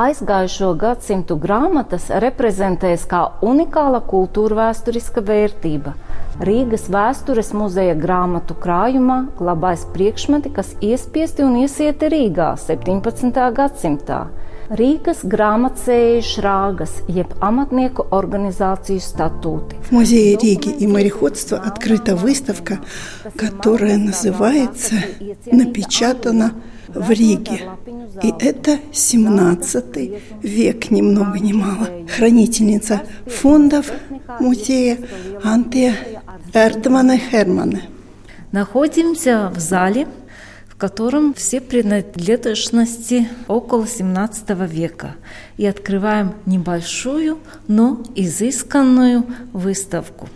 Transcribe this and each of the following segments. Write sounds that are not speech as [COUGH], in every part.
Aizgājušo gadsimtu grāmatas reprezentējas kā unikāla kultūra vēsturiska vērtība. Rīgas vēstures muzeja grāmatu krājumā glabājas priekšmeti, kas iespiesti un iesieti Rīgā 17. gadsimtā. Рīgas грамотсеи Шрагас, еб аmatnieku организацию статуты. В Музее Риги и мореходства открыта выставка, которая называется «Напечатано в Риге». И это 17 век, ни много ни мало. Хранительница фондов музея Антия Эрдмана Хермана. Находимся в зале, котором все принадлежности около 17 века. И открываем небольшую, но изысканную выставку.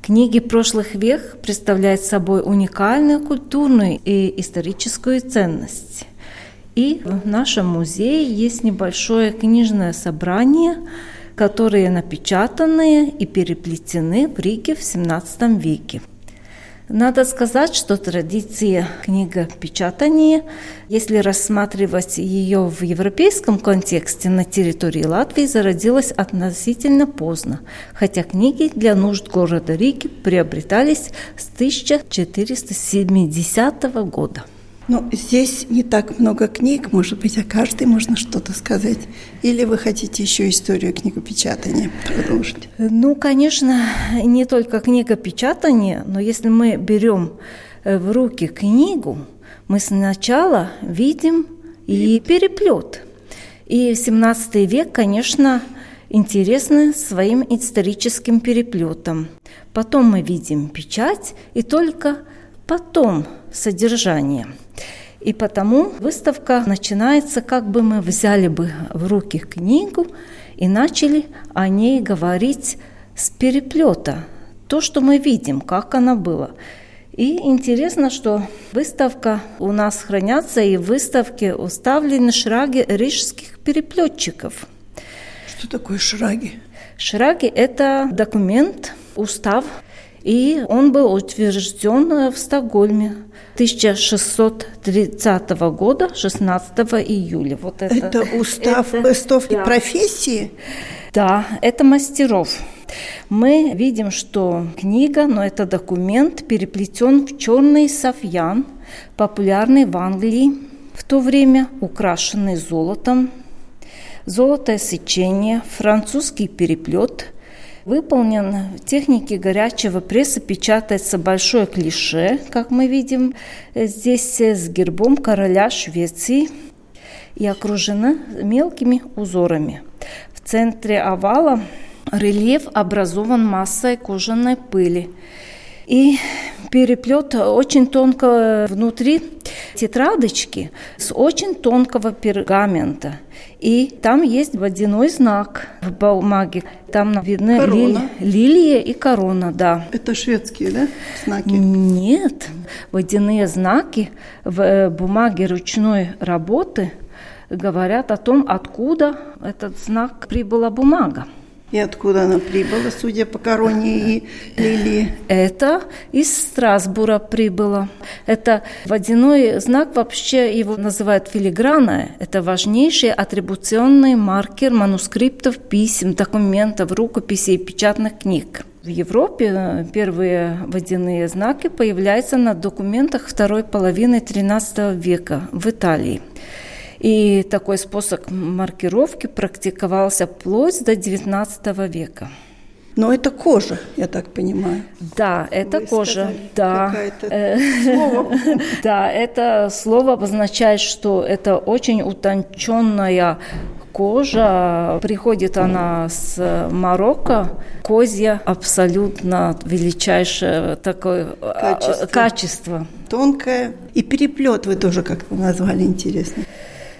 Книги прошлых век представляют собой уникальную культурную и историческую ценность. И в нашем музее есть небольшое книжное собрание, которые напечатаны и переплетены в Риге в XVII веке. Надо сказать, что традиция книгопечатания, если рассматривать ее в европейском контексте на территории Латвии, зародилась относительно поздно, хотя книги для нужд города Риги приобретались с 1470 года. Ну, здесь не так много книг, может быть, о каждой можно что-то сказать. Или вы хотите еще историю книгопечатания продолжить? Ну, конечно, не только книгопечатание, но если мы берем э, в руки книгу, мы сначала видим и переплет. И 17 век, конечно, интересны своим историческим переплетом. Потом мы видим печать, и только потом содержание – и потому выставка начинается, как бы мы взяли бы в руки книгу и начали о ней говорить с переплета. То, что мы видим, как она была. И интересно, что выставка у нас хранятся, и в выставке уставлены шраги рижских переплетчиков. Что такое шраги? Шраги – это документ, устав, и он был утвержден в Стокгольме 1630 года, 16 июля. Вот это, это устав это, эстовки да. профессии? Да, это мастеров. Мы видим, что книга, но это документ, переплетен в черный софьян, популярный в Англии, в то время украшенный золотом, золотое сечение, французский переплет, Выполнен в технике горячего пресса, печатается большое клише, как мы видим здесь с гербом короля Швеции и окружена мелкими узорами. В центре овала рельеф образован массой кожаной пыли. И переплет очень тонко внутри тетрадочки с очень тонкого пергамента. И там есть водяной знак в бумаге. Там видны ли, лилия и корона, да. Это шведские, да, знаки? Нет, водяные знаки в э, бумаге ручной работы говорят о том, откуда этот знак прибыла бумага. И откуда она прибыла, судя по короне и лилии? Это из Страсбура прибыла. Это водяной знак, вообще его называют филиграна. Это важнейший атрибуционный маркер манускриптов, писем, документов, рукописей и печатных книг. В Европе первые водяные знаки появляются на документах второй половины XIII века в Италии. И такой способ маркировки практиковался вплоть до XIX века. Но это кожа, я так понимаю. Да, это Вы кожа. Да. Э, слово. [LAUGHS] да, это слово обозначает, что это очень утонченная Кожа, приходит она с Марокко, козья абсолютно величайшее такое а, качество. качество. Тонкое. И переплет вы тоже как-то назвали интересно.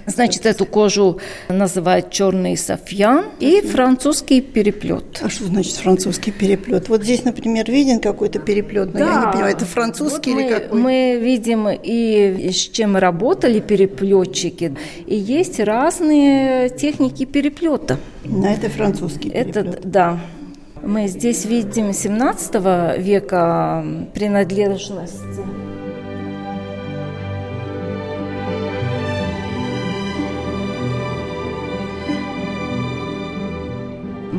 Значит, эту кожу называют черный софьян и французский переплет. А что значит французский переплет? Вот здесь, например, виден какой-то переплет, но да. я не понимаю, это французский вот или мы, какой? Мы видим и с чем работали переплетчики, и есть разные техники переплета. На это французский переплет. Это, да. Мы здесь видим 17 века принадлежность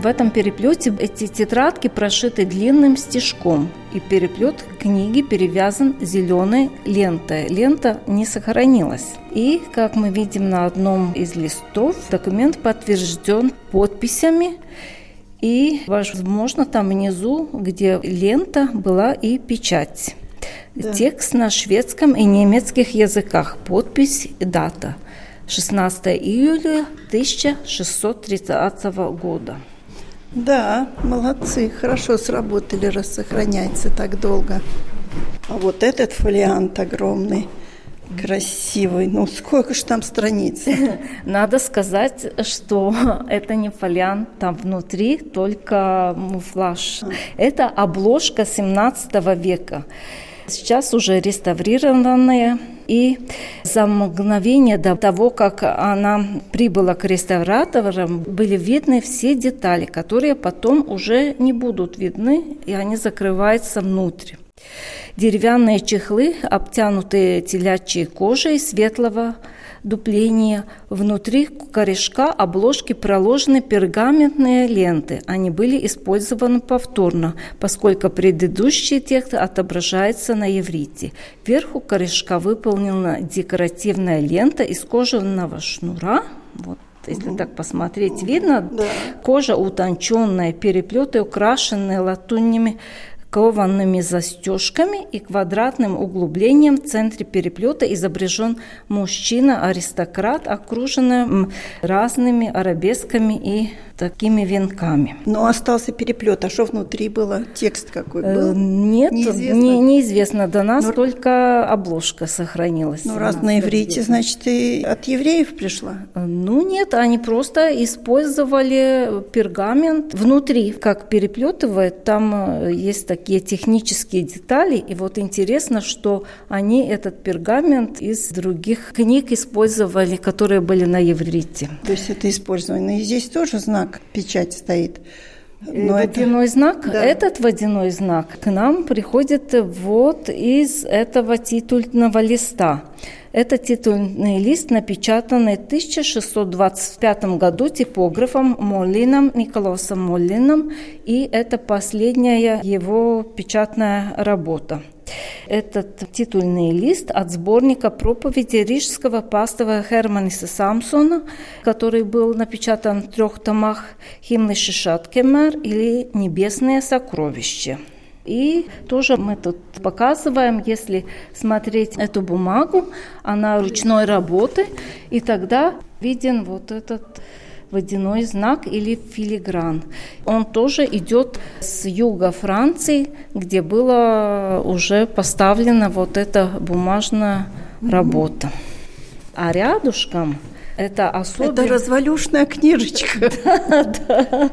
В этом переплете эти тетрадки прошиты длинным стежком, и переплет книги перевязан зеленой лентой. Лента не сохранилась. И, как мы видим на одном из листов, документ подтвержден подписями и, возможно, там внизу, где лента, была и печать. Да. Текст на шведском и немецких языках, подпись дата. 16 июля 1630 года. Да, молодцы, хорошо сработали, раз сохраняется так долго. А вот этот фолиант огромный, красивый. Ну, сколько же там страниц? [LAUGHS] Надо сказать, что [LAUGHS] это не фолиант, там внутри только муфлаж. А. Это обложка 17 века. Сейчас уже реставрированная. И за мгновение до того, как она прибыла к реставраторам, были видны все детали, которые потом уже не будут видны, и они закрываются внутрь. Деревянные чехлы, обтянутые телячьей кожей светлого дупления. Внутри корешка обложки проложены пергаментные ленты. Они были использованы повторно, поскольку предыдущий текст отображается на иврите. Вверху корешка выполнена декоративная лента из кожаного шнура. Вот если угу. так посмотреть, видно, да. кожа утонченная, переплеты украшенные латунными коваными застежками и квадратным углублением в центре переплета изображен мужчина-аристократ, окруженный разными арабесками и такими венками. Но остался переплет. А что внутри было? Текст какой э, был? Нет, неизвестно. Не, неизвестно. До нас Но... Ну, только обложка сохранилась. Ну, раз на иврите, значит, и от евреев пришла? Э, ну, нет, они просто использовали пергамент внутри, как переплетывает. Там э, есть такие технические детали. И вот интересно, что они этот пергамент из других книг использовали, которые были на иврите. То есть это использовано. И здесь тоже знак знак, печать стоит. Но водяной это... знак, да. этот водяной знак к нам приходит вот из этого титульного листа. Это титульный лист, напечатанный в 1625 году типографом Моллином, Николасом Моллином, и это последняя его печатная работа. Этот титульный лист от сборника проповеди рижского пастора Херманиса Самсона, который был напечатан в трех томах «Химны Шишаткемер» или «Небесное сокровище». И тоже мы тут показываем, если смотреть эту бумагу, она ручной работы, и тогда виден вот этот водяной знак или филигран. Он тоже идет с юга Франции, где была уже поставлена вот эта бумажная работа. А рядышком это особенно... Это развалюшная книжечка. [LAUGHS] Да, да.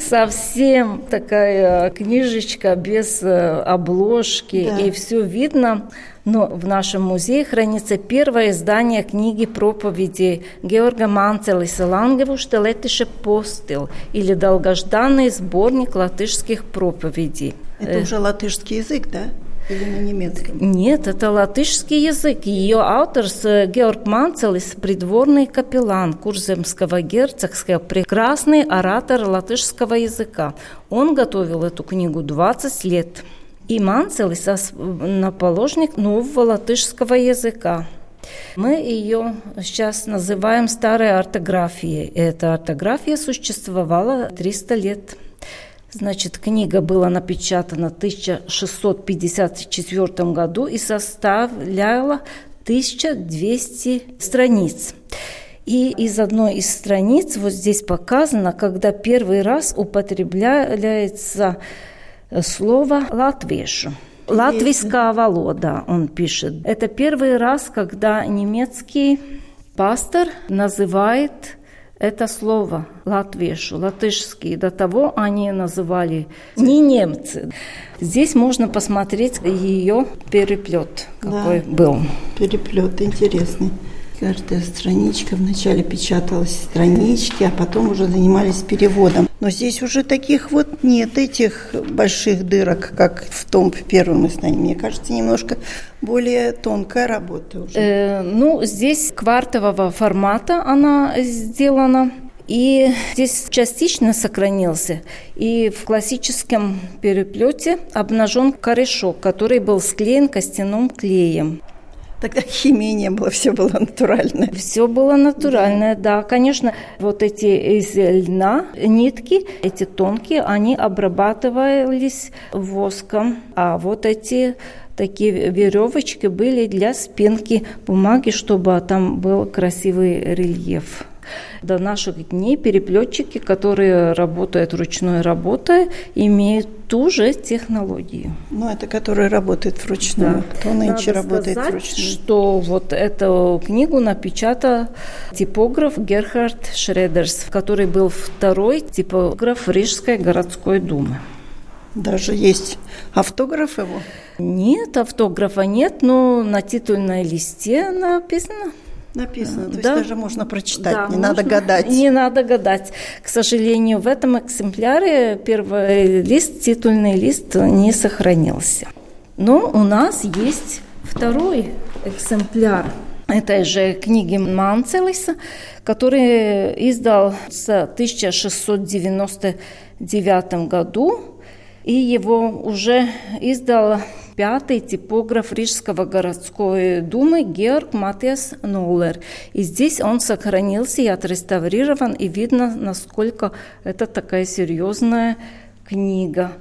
Совсем такая книжечка без э, обложки, да. и все видно. Но в нашем музее хранится первое издание книги проповеди Георга Манцелиса Лангеву «Штелетише постел» или долгожданный сборник латышских проповедей. Это уже латышский язык, да? Или на немецком? Нет, это латышский язык. Ее автор Георг Манцелис, придворный капеллан Курземского герцогского, прекрасный оратор латышского языка. Он готовил эту книгу 20 лет. И Манцелис наположник нового латышского языка. Мы ее сейчас называем старой ортографией. Эта ортография существовала 300 лет. Значит, книга была напечатана в 1654 году и составляла 1200 страниц. И из одной из страниц вот здесь показано, когда первый раз употребляется слово «латвешу». Латвийская волода, он пишет. Это первый раз, когда немецкий пастор называет это слово латвешу, латышский. До того они называли не немцы. Здесь можно посмотреть ее переплет, какой да, был. Переплет интересный. Каждая страничка вначале печаталась странички, а потом уже занимались переводом. Но здесь уже таких вот нет, этих больших дырок, как в том первом издании. Мне кажется, немножко более тонкая работа уже. Э, ну, здесь квартового формата она сделана. И здесь частично сохранился. И в классическом переплете обнажен корешок, который был склеен костяным клеем. Тогда химии не было, все было натуральное. Все было натуральное, да. Конечно, вот эти из льна нитки, эти тонкие, они обрабатывались воском, а вот эти такие веревочки были для спинки бумаги, чтобы там был красивый рельеф. До наших дней переплетчики, которые работают ручной работой, имеют ту же технологию. Ну, это которые работают вручную. Да. Кто нынче Надо работает сказать, вручную? что вот эту книгу напечатал типограф Герхард Шредерс, который был второй типограф Рижской городской думы. Даже есть автограф его? Нет, автографа нет, но на титульной листе написано. Написано, то да. есть даже можно прочитать, да, не можно, надо гадать. Не надо гадать. К сожалению, в этом экземпляре первый лист, титульный лист не сохранился. Но у нас есть второй экземпляр этой же книги Манцелиса, который издал с 1699 году, и его уже издал пятый типограф Рижского городской думы Георг Матиас Нуллер. И здесь он сохранился и отреставрирован, и видно, насколько это такая серьезная книга.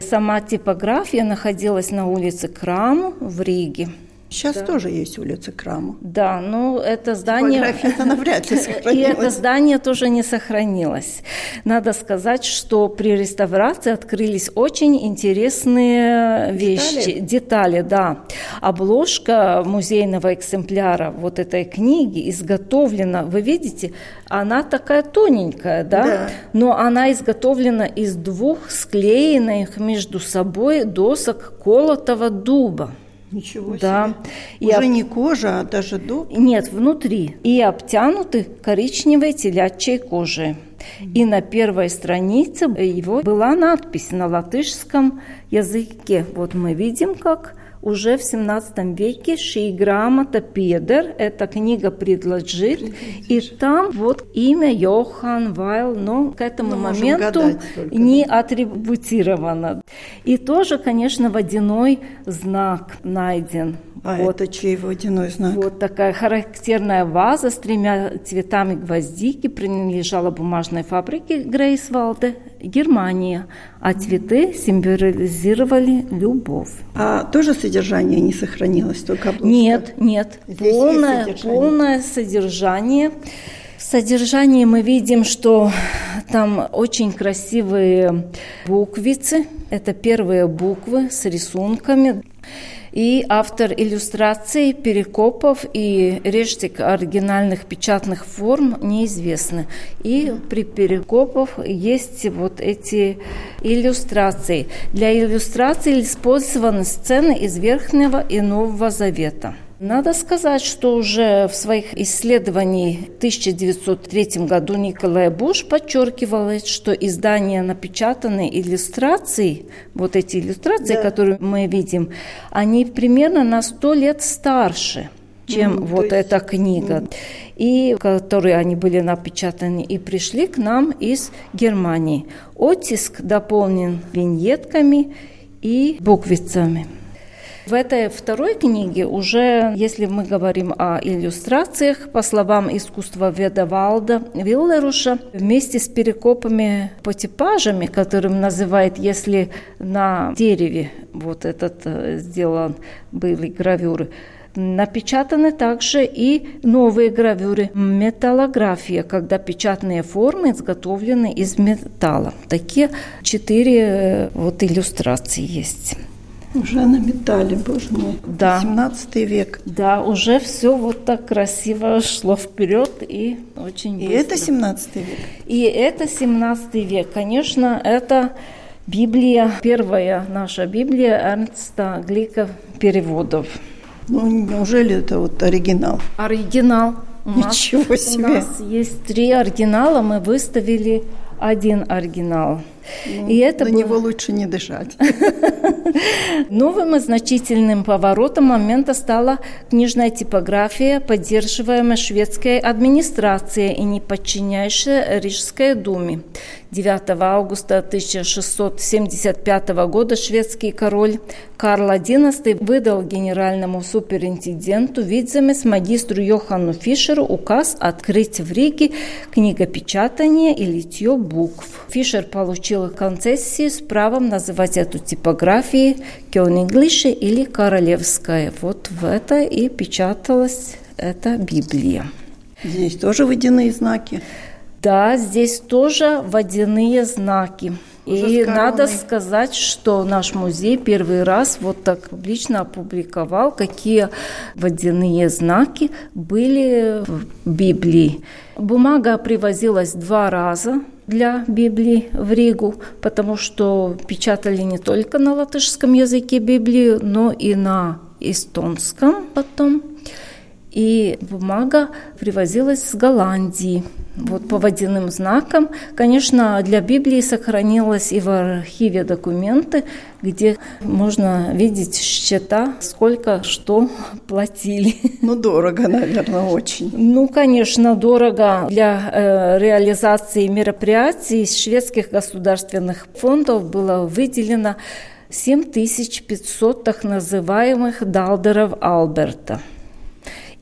Сама типография находилась на улице Краму в Риге. Сейчас да. тоже есть улица Краму. Да, но это здание... это навряд ли [LAUGHS] И это здание тоже не сохранилось. Надо сказать, что при реставрации открылись очень интересные вещи, детали, детали да. Обложка музейного экземпляра вот этой книги изготовлена, вы видите, она такая тоненькая, да? да. Но она изготовлена из двух склеенных между собой досок колотого дуба. Ничего да. себе. Уже об... не кожа, а даже дуб? Нет, внутри. И обтянуты коричневой телячьей кожей. И на первой странице его была надпись на латышском языке. Вот мы видим, как уже в 17 веке «Ши грамота Педер», эта книга предложит, и там вот имя Йохан Вайл, но к этому ну, моменту не атрибутировано. И тоже, конечно, водяной знак найден. А вот. это чей водяной знак? Вот такая характерная ваза с тремя цветами гвоздики принадлежала бумажной фабрике Грейсвалде, Германия, а цветы символизировали любовь. А тоже содержание не сохранилось, только обложка? Нет, нет, Здесь полное, содержание. полное содержание. В содержании мы видим, что там очень красивые буквицы. Это первые буквы с рисунками и автор иллюстраций, перекопов и рештик оригинальных печатных форм неизвестны. И при перекопах есть вот эти иллюстрации. Для иллюстраций использованы сцены из Верхнего и Нового Завета. Надо сказать, что уже в своих исследованиях в 1903 году Николай Буш подчеркивал, что издания напечатанные иллюстрации, вот эти иллюстрации, да. которые мы видим, они примерно на сто лет старше чем mm, вот есть... эта книга, mm. и которые они были напечатаны и пришли к нам из Германии. Оттиск дополнен виньетками и буквицами. В этой второй книге уже, если мы говорим о иллюстрациях, по словам искусствоведа Валда Виллеруша, вместе с перекопами по типажами, которым называет, если на дереве вот этот э, сделан были гравюры, Напечатаны также и новые гравюры. Металлография, когда печатные формы изготовлены из металла. Такие четыре э, вот иллюстрации есть. Уже на металле, боже мой. Да. 17 век. Да, уже все вот так красиво шло вперед и очень И быстро. это 17 век. И это 17 век. Конечно, это Библия, первая наша Библия Эрнста Глика переводов. Ну, неужели это вот оригинал? Оригинал. У нас- Ничего себе. У нас есть три оригинала, мы выставили один оригинал. И это До было него лучше не дышать. [LAUGHS] новым и значительным поворотом момента стала книжная типография, поддерживаемая шведской администрацией и не подчиняющая Рижской думе. 9 августа 1675 года шведский король Карл XI выдал генеральному суперинтенденту Видземес магистру Йоханну Фишеру указ открыть в Риге книгопечатание и литье букв. Фишер получил концессию с правом называть эту типографию Кёниглише или Королевская. Вот в это и печаталась эта Библия. Здесь тоже водяные знаки. Да, здесь тоже водяные знаки. Уже И надо сказать, что наш музей первый раз вот так публично опубликовал, какие водяные знаки были в Библии. Бумага привозилась два раза для Библии в Ригу, потому что печатали не только на латышском языке Библию, но и на эстонском потом. И бумага привозилась с Голландии. Вот по водяным знакам. Конечно, для Библии сохранилось и в архиве документы, где можно видеть счета, сколько что платили. Ну, дорого, наверное, очень. Ну, конечно, дорого для э, реализации мероприятий из шведских государственных фондов было выделено 7500 так называемых далдеров Алберта.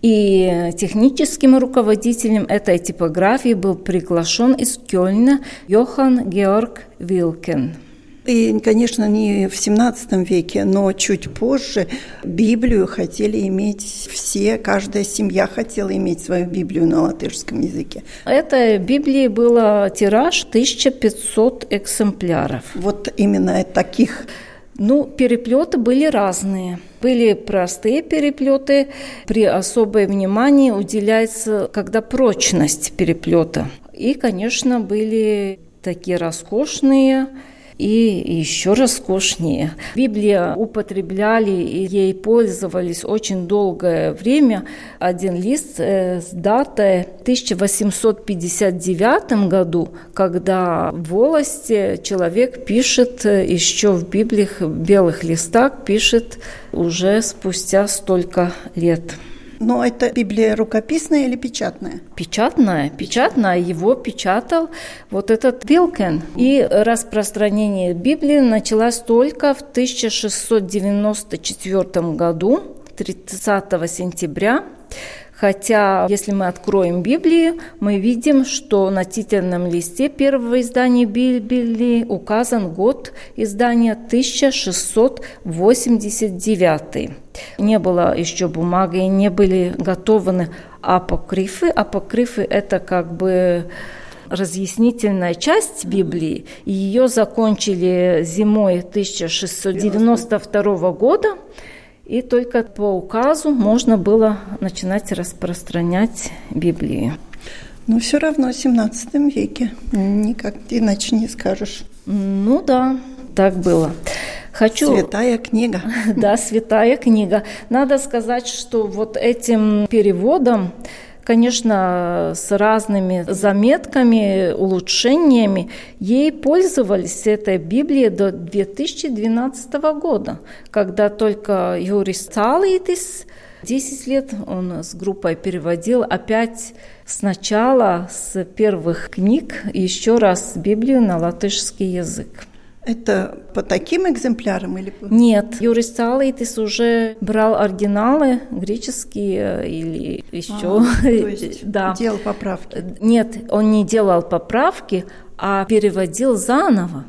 И техническим руководителем этой типографии был приглашен из Кёльна Йохан Георг Вилкен. И, конечно, не в 17 веке, но чуть позже Библию хотели иметь все, каждая семья хотела иметь свою Библию на латышском языке. Этой Библии было тираж 1500 экземпляров. Вот именно таких Ну, переплеты были разные. Были простые переплеты, при особое внимание уделяется, когда прочность переплета. И, конечно, были такие роскошные и еще роскошнее. Библия употребляли и ей пользовались очень долгое время. Один лист э, с датой 1859 году, когда в волости человек пишет э, еще в Библиях, белых листах, пишет уже спустя столько лет. Но это Библия рукописная или печатная? Печатная, печатная, его печатал вот этот Вилкен. И распространение Библии началось только в 1694 году, 30 сентября. Хотя, если мы откроем Библию, мы видим, что на титульном листе первого издания Библии указан год издания 1689. Не было еще бумаги, не были готовы апокрифы. Апокрифы – это как бы разъяснительная часть Библии. Ее закончили зимой 1692 года. И только по указу можно было начинать распространять Библию. Но все равно в 17 веке. Никак иначе не скажешь. Ну да, так было. Хочу... Святая книга. [LAUGHS] Да, святая книга. Надо сказать, что вот этим переводом конечно, с разными заметками, улучшениями, ей пользовались этой Библией до 2012 года, когда только Юрис Цалитис 10 лет он с группой переводил опять сначала с первых книг еще раз Библию на латышский язык. Это по таким экземплярам или по... Нет, Юрис Цалитис уже брал оригиналы греческие или еще. А, то [LAUGHS] есть да. делал поправки. Нет, он не делал поправки, а переводил заново.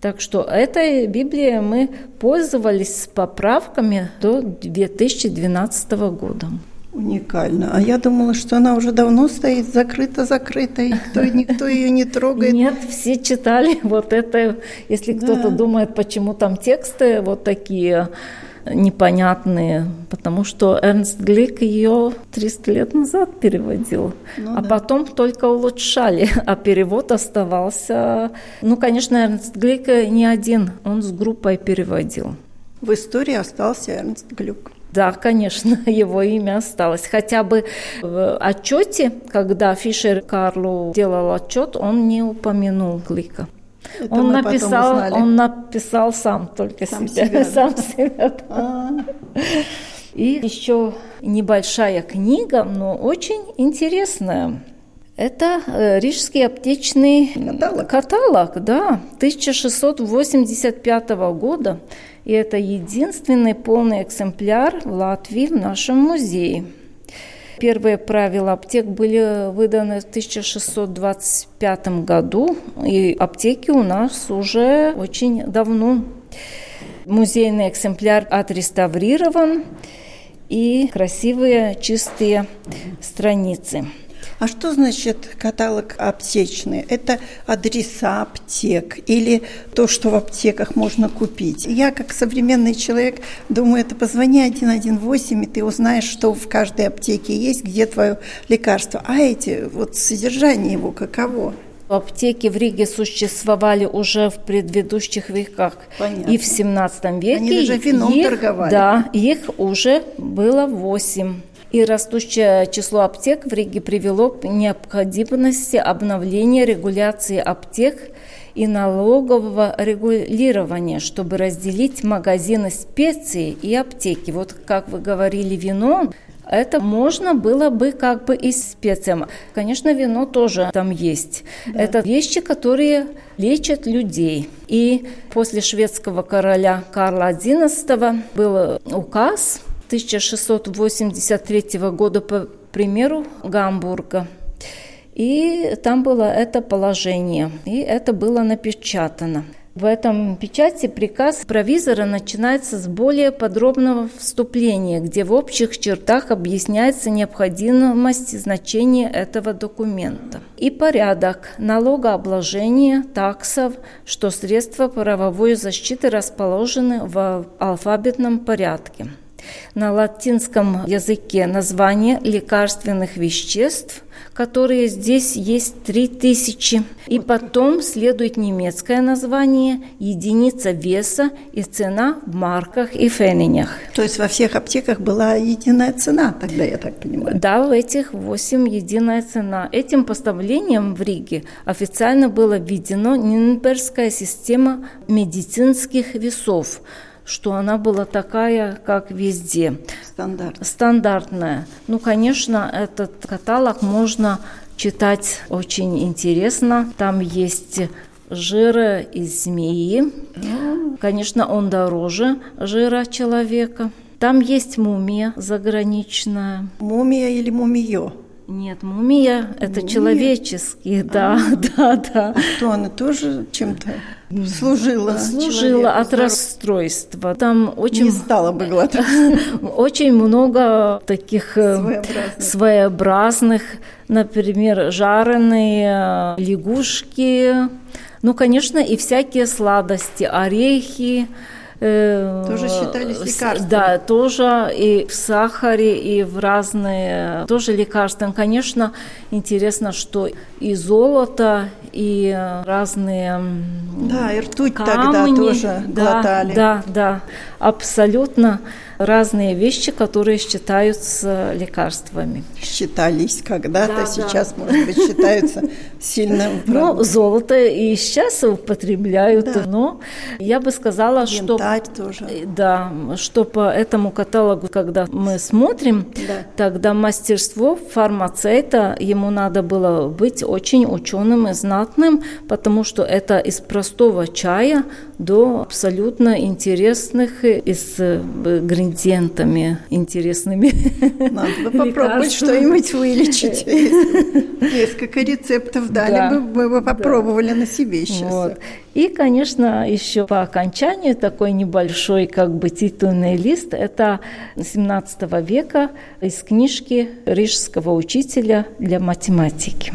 Так что этой Библией мы пользовались с поправками до 2012 года. Уникально. А я думала, что она уже давно стоит закрыта-закрыта, и кто, никто ее не трогает. Нет, все читали вот это. Если да. кто-то думает, почему там тексты вот такие непонятные, потому что Эрнст Глик ее 300 лет назад переводил, ну, а да. потом только улучшали, [LAUGHS] а перевод оставался... Ну, конечно, Эрнст Глик не один, он с группой переводил. В истории остался Эрнст Глюк. Да, конечно, [LAUGHS] его имя осталось. Хотя бы в отчете, когда Фишер Карлу делал отчет, он не упомянул Глика. Это он написал, он написал сам только сам себя, себя. сам себя. А. И еще небольшая книга, но очень интересная. Это э, Рижский аптечный каталог. каталог, да, 1685 года. И это единственный полный экземпляр в Латвии в нашем музее. Первые правила аптек были выданы в 1625 году, и аптеки у нас уже очень давно. Музейный экземпляр отреставрирован, и красивые чистые страницы. А что значит каталог аптечный? Это адреса аптек или то, что в аптеках можно купить? Я, как современный человек, думаю, это позвони 118, и ты узнаешь, что в каждой аптеке есть, где твое лекарство. А эти, вот содержание его каково? Аптеки в Риге существовали уже в предыдущих веках. Понятно. И в 17 веке Они даже вином их, торговали. Да, их уже было восемь. И растущее число аптек в Риге привело к необходимости обновления регуляции аптек и налогового регулирования, чтобы разделить магазины специй и аптеки. Вот как вы говорили, вино, это можно было бы как бы и специям. Конечно, вино тоже там есть. Да. Это вещи, которые лечат людей. И после шведского короля Карла XI был указ 1683 года по примеру Гамбурга. И там было это положение, и это было напечатано. В этом печати приказ провизора начинается с более подробного вступления, где в общих чертах объясняется необходимость значения этого документа и порядок налогообложения, таксов, что средства правовой защиты расположены в алфавитном порядке на латинском языке название лекарственных веществ, которые здесь есть три тысячи. И потом следует немецкое название, единица веса и цена в марках и фенинях. То есть во всех аптеках была единая цена, тогда я так понимаю? Да, в этих восемь единая цена. Этим поставлением в Риге официально было введено Нюрнбергская система медицинских весов – что она была такая, как везде. Стандарт. Стандартная. Ну, конечно, этот каталог можно читать очень интересно. Там есть жира из змеи. Конечно, он дороже жира человека. Там есть мумия заграничная. Мумия или мумиё? Нет, мумия – это мумия? человеческий, да, а, [LAUGHS] да, да. А что, она тоже чем-то служила? Служила от расстройства. Там очень… Не стала бы глотать. [LAUGHS] Очень много таких э, своеобразных. своеобразных, например, жареные э, лягушки, ну, конечно, и всякие сладости, орехи, Э, тоже считались лекарствами? Да, тоже и в сахаре, и в разные, тоже лекарства. Конечно, интересно, что и золото, и разные Да, и ртуть камни, тогда тоже да, глотали. Да, да, абсолютно разные вещи, которые считаются лекарствами. Считались когда-то, да, сейчас, да. может быть, считаются [LAUGHS] сильно. Ну, золото и сейчас употребляют, да. но я бы сказала, что... тоже. Да, что по этому каталогу, когда мы смотрим, да. тогда мастерство фармацевта, ему надо было быть очень ученым и знатным, потому что это из простого чая до абсолютно интересных и с ингредиентами интересными. Надо [LAUGHS] попробовать что-нибудь вылечить. [LAUGHS] Несколько рецептов дали бы, мы бы попробовали на себе сейчас. Вот. И, конечно, еще по окончанию такой небольшой как бы титульный лист – это 17 века из книжки рижского учителя для математики.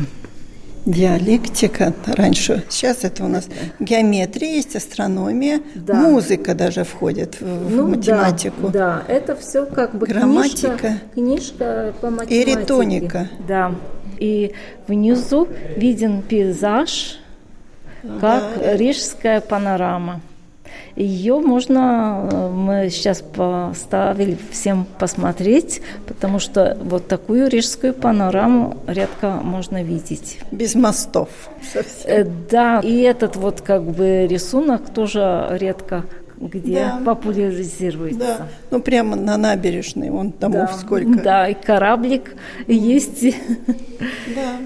Диалектика раньше. Сейчас это у нас геометрия есть, астрономия, да. музыка даже входит в, ну, математику. Да, да, это все как бы грамматика, книжка, книжка по математике. И риторика. Да. И внизу виден пейзаж, как да. рижская панорама. Ее можно, э, мы сейчас поставили всем посмотреть, потому что вот такую рижскую панораму редко можно видеть. Без мостов совсем. Э, да, и этот вот как бы рисунок тоже редко где да. популяризируется. Да. Ну, прямо на набережной, вон домов да. сколько. Да, и кораблик есть. Да.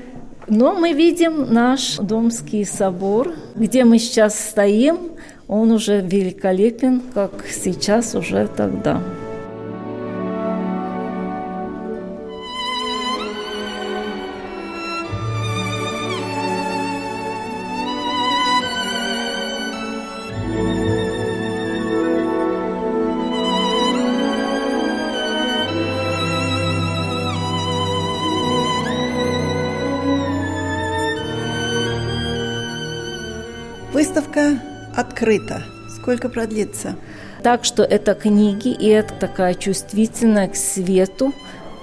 Но мы видим наш Домский собор, где мы сейчас стоим, он уже великолепен, как сейчас уже тогда. Открыто. Сколько продлится? Так что это книги, и это такая чувствительная к свету,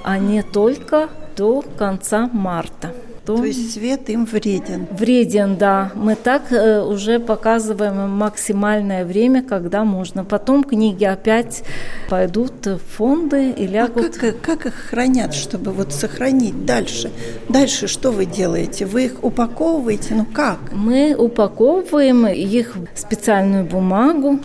а не только до конца марта то... То есть свет им вреден? Вреден, да. Мы так э, уже показываем максимальное время, когда можно. Потом книги опять пойдут в фонды и а лягут. А как, как их хранят, чтобы вот сохранить дальше? Дальше что вы делаете? Вы их упаковываете? Ну как? Мы упаковываем их в специальную бумагу,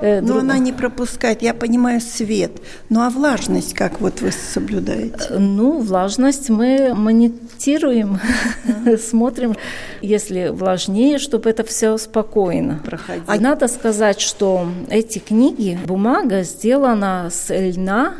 Э, но друг... она не пропускает, я понимаю, свет. Ну а влажность как вот вы соблюдаете? Э, ну, влажность мы монитируем, [LAUGHS] смотрим, если влажнее, чтобы это все спокойно проходило. А надо сказать, что эти книги, бумага сделана с льна,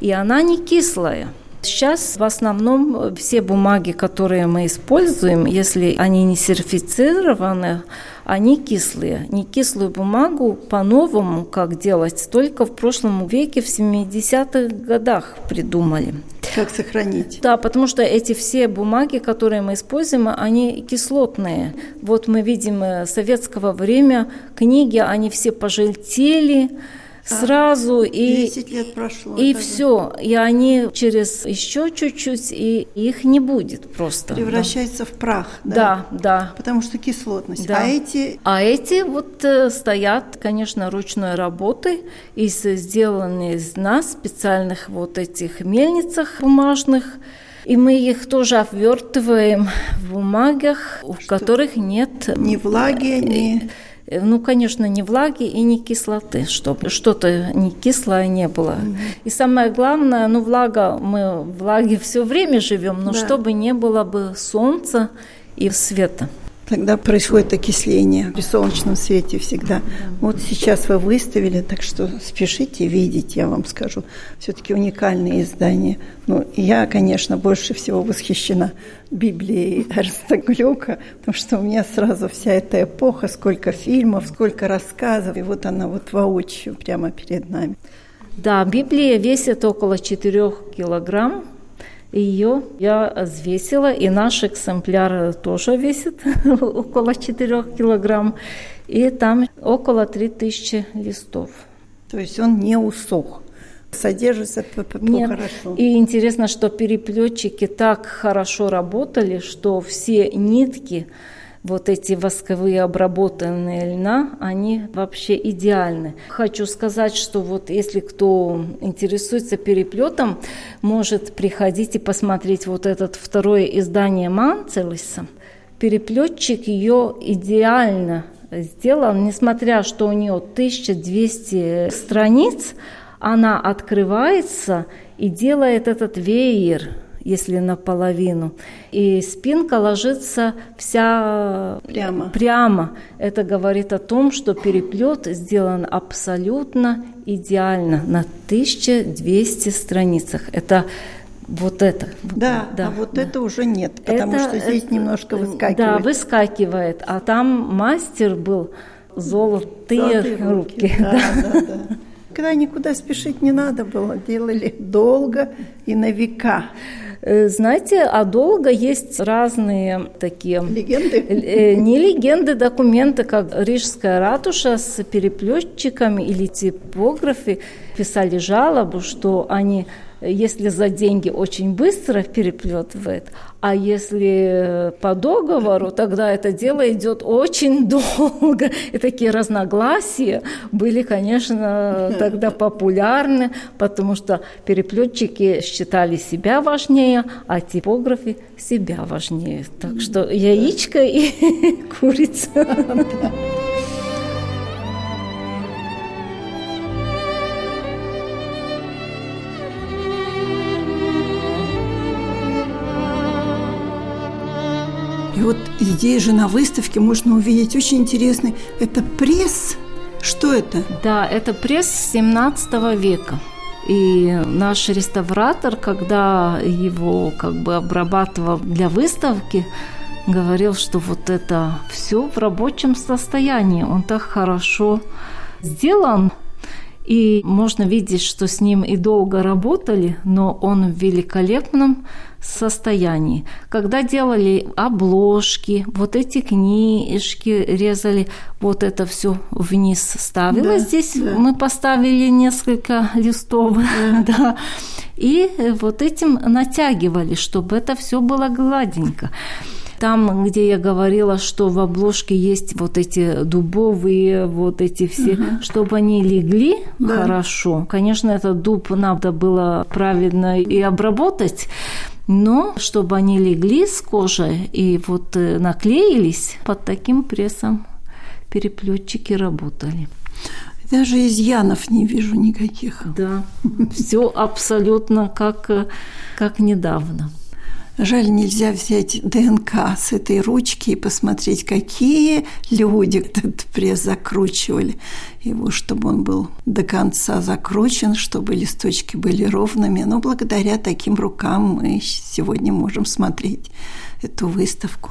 и она не кислая. Сейчас в основном все бумаги, которые мы используем, если они не сертифицированы, они кислые. Не кислую бумагу по-новому, как делать, только в прошлом веке, в 70-х годах придумали. Как сохранить? Да, потому что эти все бумаги, которые мы используем, они кислотные. Вот мы видим э, советского время книги, они все пожелтели, сразу и 10 лет прошло. И все, и они через еще чуть-чуть и их не будет просто. Превращается да. в прах. Да? да, да. Потому что кислотность. Да. А эти? А эти вот э, стоят, конечно, ручной работы из сделанные из нас специальных вот этих мельницах бумажных. И мы их тоже обвертываем в бумагах, в Что? которых нет ни влаги, ни Э, ну, конечно, не влаги и не кислоты, чтобы что-то не кислое не было. Mm-hmm. И самое главное, ну, влага, мы в влаге все время живем, но да. чтобы не было бы солнца и света. Тогда происходит окисление при солнечном свете всегда. Вот сейчас вы выставили, так что спешите видеть, я вам скажу. Все-таки уникальные издания. Ну, я, конечно, больше всего восхищена Библией Эрста Глюка, потому что у меня сразу вся эта эпоха, сколько фильмов, сколько рассказов, и вот она вот воочию прямо перед нами. Да, Библия весит около 4 килограмм, ее я взвесила, и наш экземпляр тоже весит [LAUGHS] около 4 килограмм, и там около 3000 листов. То есть он не усох? содержится Нет. хорошо. И интересно, что переплетчики так хорошо работали, что все нитки вот эти восковые обработанные льна, они вообще идеальны. Хочу сказать, что вот если кто интересуется переплетом, может приходить и посмотреть вот этот второе издание Манцелиса. Переплетчик ее идеально сделал, несмотря что у нее 1200 страниц, она открывается и делает этот веер если наполовину. И спинка ложится вся прямо. прямо. Это говорит о том, что переплет сделан абсолютно идеально на 1200 страницах. Это вот это. Да, да а вот да. это уже нет, потому это, что здесь это, немножко выскакивает. Да, выскакивает. А там мастер был золотые, золотые руки. руки. [LAUGHS] Да, да, да. да. Когда никуда спешить не надо было, делали долго и на века. Э, знаете, а долго есть разные такие... Легенды? Э, не легенды, документы, как Рижская ратуша с переплетчиками или типографы писали жалобу, что они если за деньги очень быстро переплетывает, а если по договору, тогда это дело идет очень [LAUGHS] долго. И такие разногласия были, конечно, [LAUGHS] тогда популярны, потому что переплетчики считали себя важнее, а типографы себя важнее. Так что яичко и [LAUGHS] курица. Здесь же на выставке можно увидеть очень интересный, это пресс. Что это? Да, это пресс 17 века. И наш реставратор, когда его как бы обрабатывал для выставки, говорил, что вот это все в рабочем состоянии. Он так хорошо сделан. И можно видеть, что с ним и долго работали, но он в великолепном состоянии. Когда делали обложки, вот эти книжки резали, вот это все вниз ставилось. Да, Здесь да. мы поставили несколько листов, [LAUGHS] да. да. И вот этим натягивали, чтобы это все было гладенько. Там, где я говорила, что в обложке есть вот эти дубовые, вот эти все, угу. чтобы они легли да. хорошо. Конечно, этот дуб надо было правильно и обработать, но чтобы они легли с кожей и вот э, наклеились, под таким прессом переплетчики работали. Даже изъянов не вижу никаких. Да, все абсолютно как, э, как недавно. Жаль, нельзя взять ДНК с этой ручки и посмотреть, какие люди этот пресс закручивали. Его, чтобы он был до конца закручен, чтобы листочки были ровными. Но благодаря таким рукам мы сегодня можем смотреть эту выставку.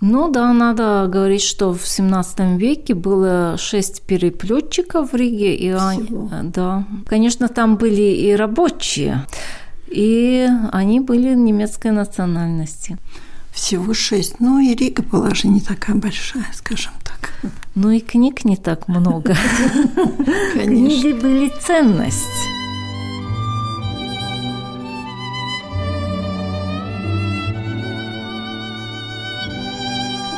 Ну да, надо говорить, что в 17 веке было шесть переплетчиков в Риге. И они, да, конечно, там были и рабочие и они были немецкой национальности. Всего шесть. Ну и Рига была же не такая большая, скажем так. Ну и книг не так много. Книги были ценность.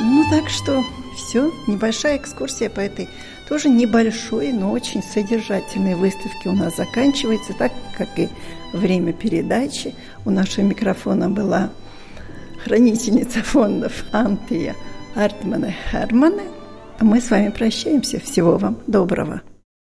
Ну так что все, небольшая экскурсия по этой тоже небольшой, но очень содержательной выставке у нас заканчивается, так как и время передачи. У нашего микрофона была хранительница фондов Антия Артмана Хермана. Мы с вами прощаемся. Всего вам доброго.